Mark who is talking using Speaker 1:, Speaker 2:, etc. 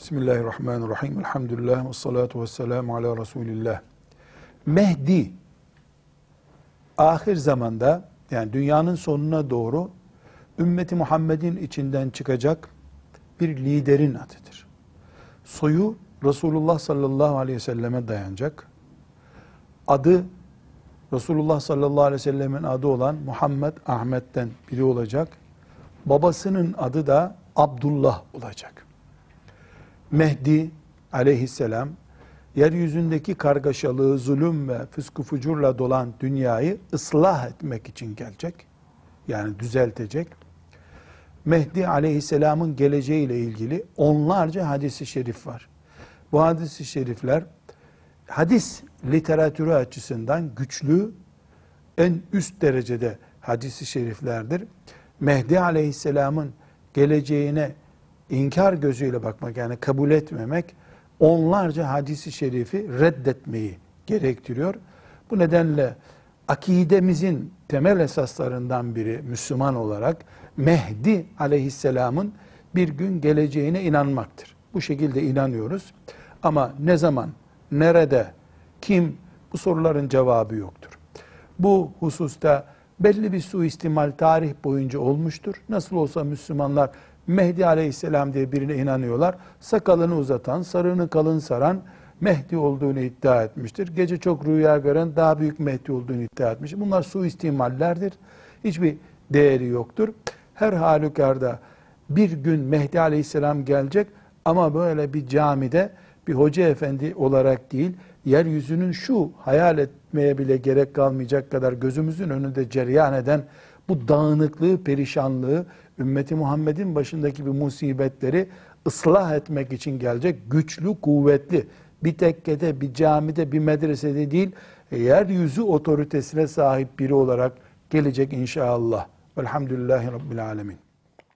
Speaker 1: Bismillahirrahmanirrahim. Elhamdülillah ve salatu ve selamu ala Resulillah. Mehdi, ahir zamanda yani dünyanın sonuna doğru ümmeti Muhammed'in içinden çıkacak bir liderin adıdır. Soyu Resulullah sallallahu aleyhi ve selleme dayanacak. Adı Resulullah sallallahu aleyhi ve sellemin adı olan Muhammed Ahmet'ten biri olacak. Babasının adı da Abdullah olacak. Mehdi aleyhisselam yeryüzündeki kargaşalığı, zulüm ve fıskı fucurla dolan dünyayı ıslah etmek için gelecek. Yani düzeltecek. Mehdi aleyhisselamın geleceğiyle ilgili onlarca hadisi şerif var. Bu hadisi şerifler hadis literatürü açısından güçlü, en üst derecede hadisi şeriflerdir. Mehdi aleyhisselamın geleceğine inkar gözüyle bakmak yani kabul etmemek onlarca hadisi şerifi reddetmeyi gerektiriyor. Bu nedenle akidemizin temel esaslarından biri Müslüman olarak Mehdi aleyhisselamın bir gün geleceğine inanmaktır. Bu şekilde inanıyoruz. Ama ne zaman, nerede, kim bu soruların cevabı yoktur. Bu hususta belli bir suistimal tarih boyunca olmuştur. Nasıl olsa Müslümanlar Mehdi aleyhisselam diye birine inanıyorlar. Sakalını uzatan, sarığını kalın saran Mehdi olduğunu iddia etmiştir. Gece çok rüya gören daha büyük Mehdi olduğunu iddia etmiştir. Bunlar suistimallerdir. Hiçbir değeri yoktur. Her halükarda bir gün Mehdi aleyhisselam gelecek ama böyle bir camide bir hoca efendi olarak değil, yeryüzünün şu hayal etmeye bile gerek kalmayacak kadar gözümüzün önünde cereyan eden bu dağınıklığı, perişanlığı, ümmeti Muhammed'in başındaki bir musibetleri ıslah etmek için gelecek güçlü, kuvvetli, bir tekkede, bir camide, bir medresede değil, yeryüzü otoritesine sahip biri olarak gelecek inşallah. Velhamdülillahi Rabbil Alemin.